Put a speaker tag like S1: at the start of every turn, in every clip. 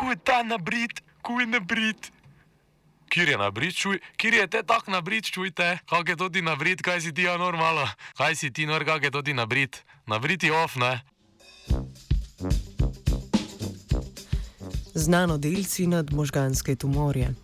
S1: Kuj ta nabrit, kuj nabrit.
S2: Kjer je nabrit, čuj, kjer je te tak nabrit, čujte, kak je to ti nabrit, kaj si ti ja normalo, kaj si ti nor, kak je to ti nabrit, nabrit je off, ne?
S3: Znano delci nad možganske tumorje.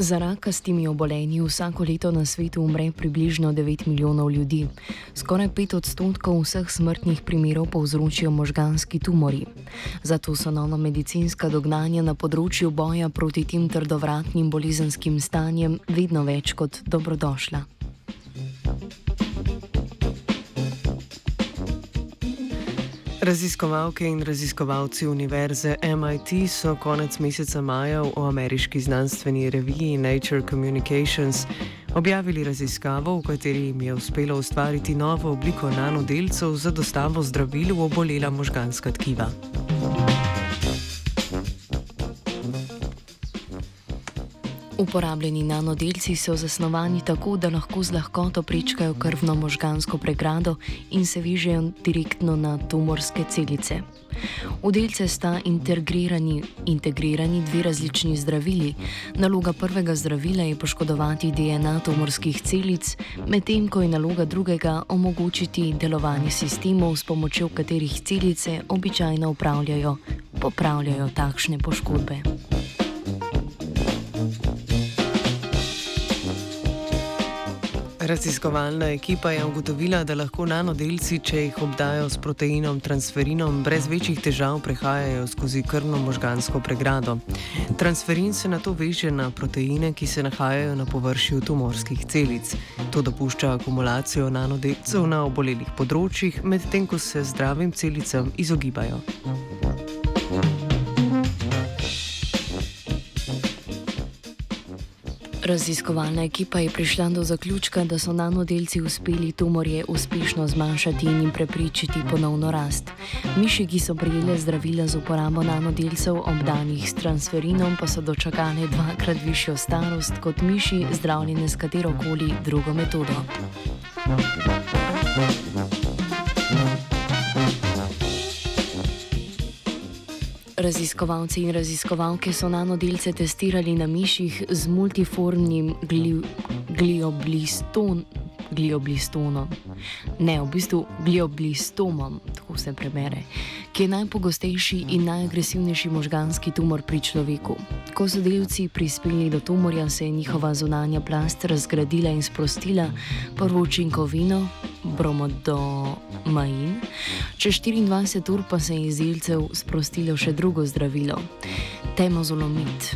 S3: Za rakastimi obolenji vsako leto na svetu umre približno 9 milijonov ljudi. Skoraj 5 odstotkov vseh smrtnih primerov povzročijo možganski tumori. Zato so nova medicinska dognanja na področju boja proti tem trdovratnim bolizenskim stanjem vedno več kot dobrodošla. Raziskovalke in raziskovalci univerze MIT so konec meseca maja v ameriški znanstveni reviji Nature Communications objavili raziskavo, v kateri jim je uspelo ustvariti novo obliko nanodelcev za dostavo zdravil v obolela možganska tkiva. Uporabljeni nanodelci so zasnovani tako, da lahko z lahkoto prečkajo krvno možgansko pregrado in se vežejo direktno na tumorske celice. V delce sta integrirani, integrirani dve različni zdravili. Naloga prvega zdravila je poškodovati DNA tumorskih celic, medtem ko je naloga drugega omogočiti delovanje sistemov, s pomočjo katerih celice običajno upravljajo, popravljajo takšne poškodbe. Raziskovalna ekipa je ugotovila, da lahko nanodelci, če jih obdajo s proteinom transferinom, brez večjih težav prehajajo skozi krvno-možgansko pregrado. Transferin se na to veže na proteine, ki se nahajajo na površju tumorskih celic. To dopušča akumulacijo nanodelcev na obolelih področjih, medtem ko se zdravim celicam izogibajo. Raziskovalna ekipa je prišla do zaključka, da so nanodelci uspeli tumorje uspešno zmanjšati in jim preprečiti ponovno rast. Miši, ki so prijele zdravila z uporabo nanodelcev obdanih s transferinom, pa so dočakali dvakrat višjo starost kot miši, zdravljene s katero koli drugo metodo. Thank you. Raziskovalci in raziskovalke so nanodelce testirali na miših z multiformnim gli gliobliston glioblistonom. Ne, v bistvu glioblistomom, tako se prebere, ki je najpogostejši in najagresivnejši možganski tumor pri človeku. Ko so delci prispeli do tumorja, se je njihova zunanja plast razgradila in sprostila prvo učinkovino, bromodomain, čez 24 ur pa se je iz delcev sprostilo še drugo zdravilo, temozolomit.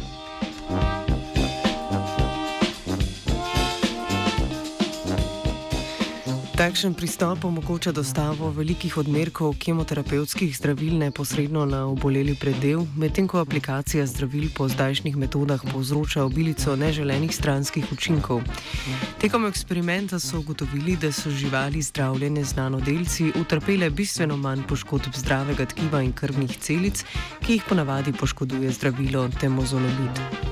S3: Takšen pristop omogoča dostavo velikih odmerkov kemoterapevtskih zdravil neposredno na oboleli predel, medtem ko aplikacija zdravil po zdajšnjih metodah povzroča obilico neželenih stranskih učinkov. Tekom eksperimenta so ugotovili, da so živali zdravljene z nanodelci utrpele bistveno manj poškodb zdravega tkiva in krvnih celic, ki jih ponavadi poškoduje zdravilo temozolomid.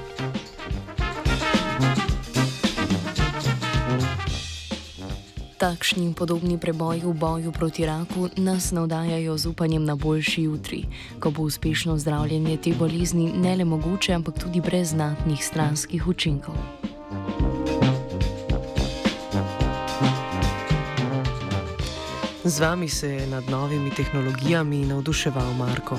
S3: Takšni in podobni preboji v boju proti raku nas navdajajo z upanjem na boljši jutri, ko bo uspešno zdravljenje te bolezni ne le mogoče, ampak tudi brez znatnih stranskih učinkov. Z vami se je nad novimi tehnologijami navduševal Marko.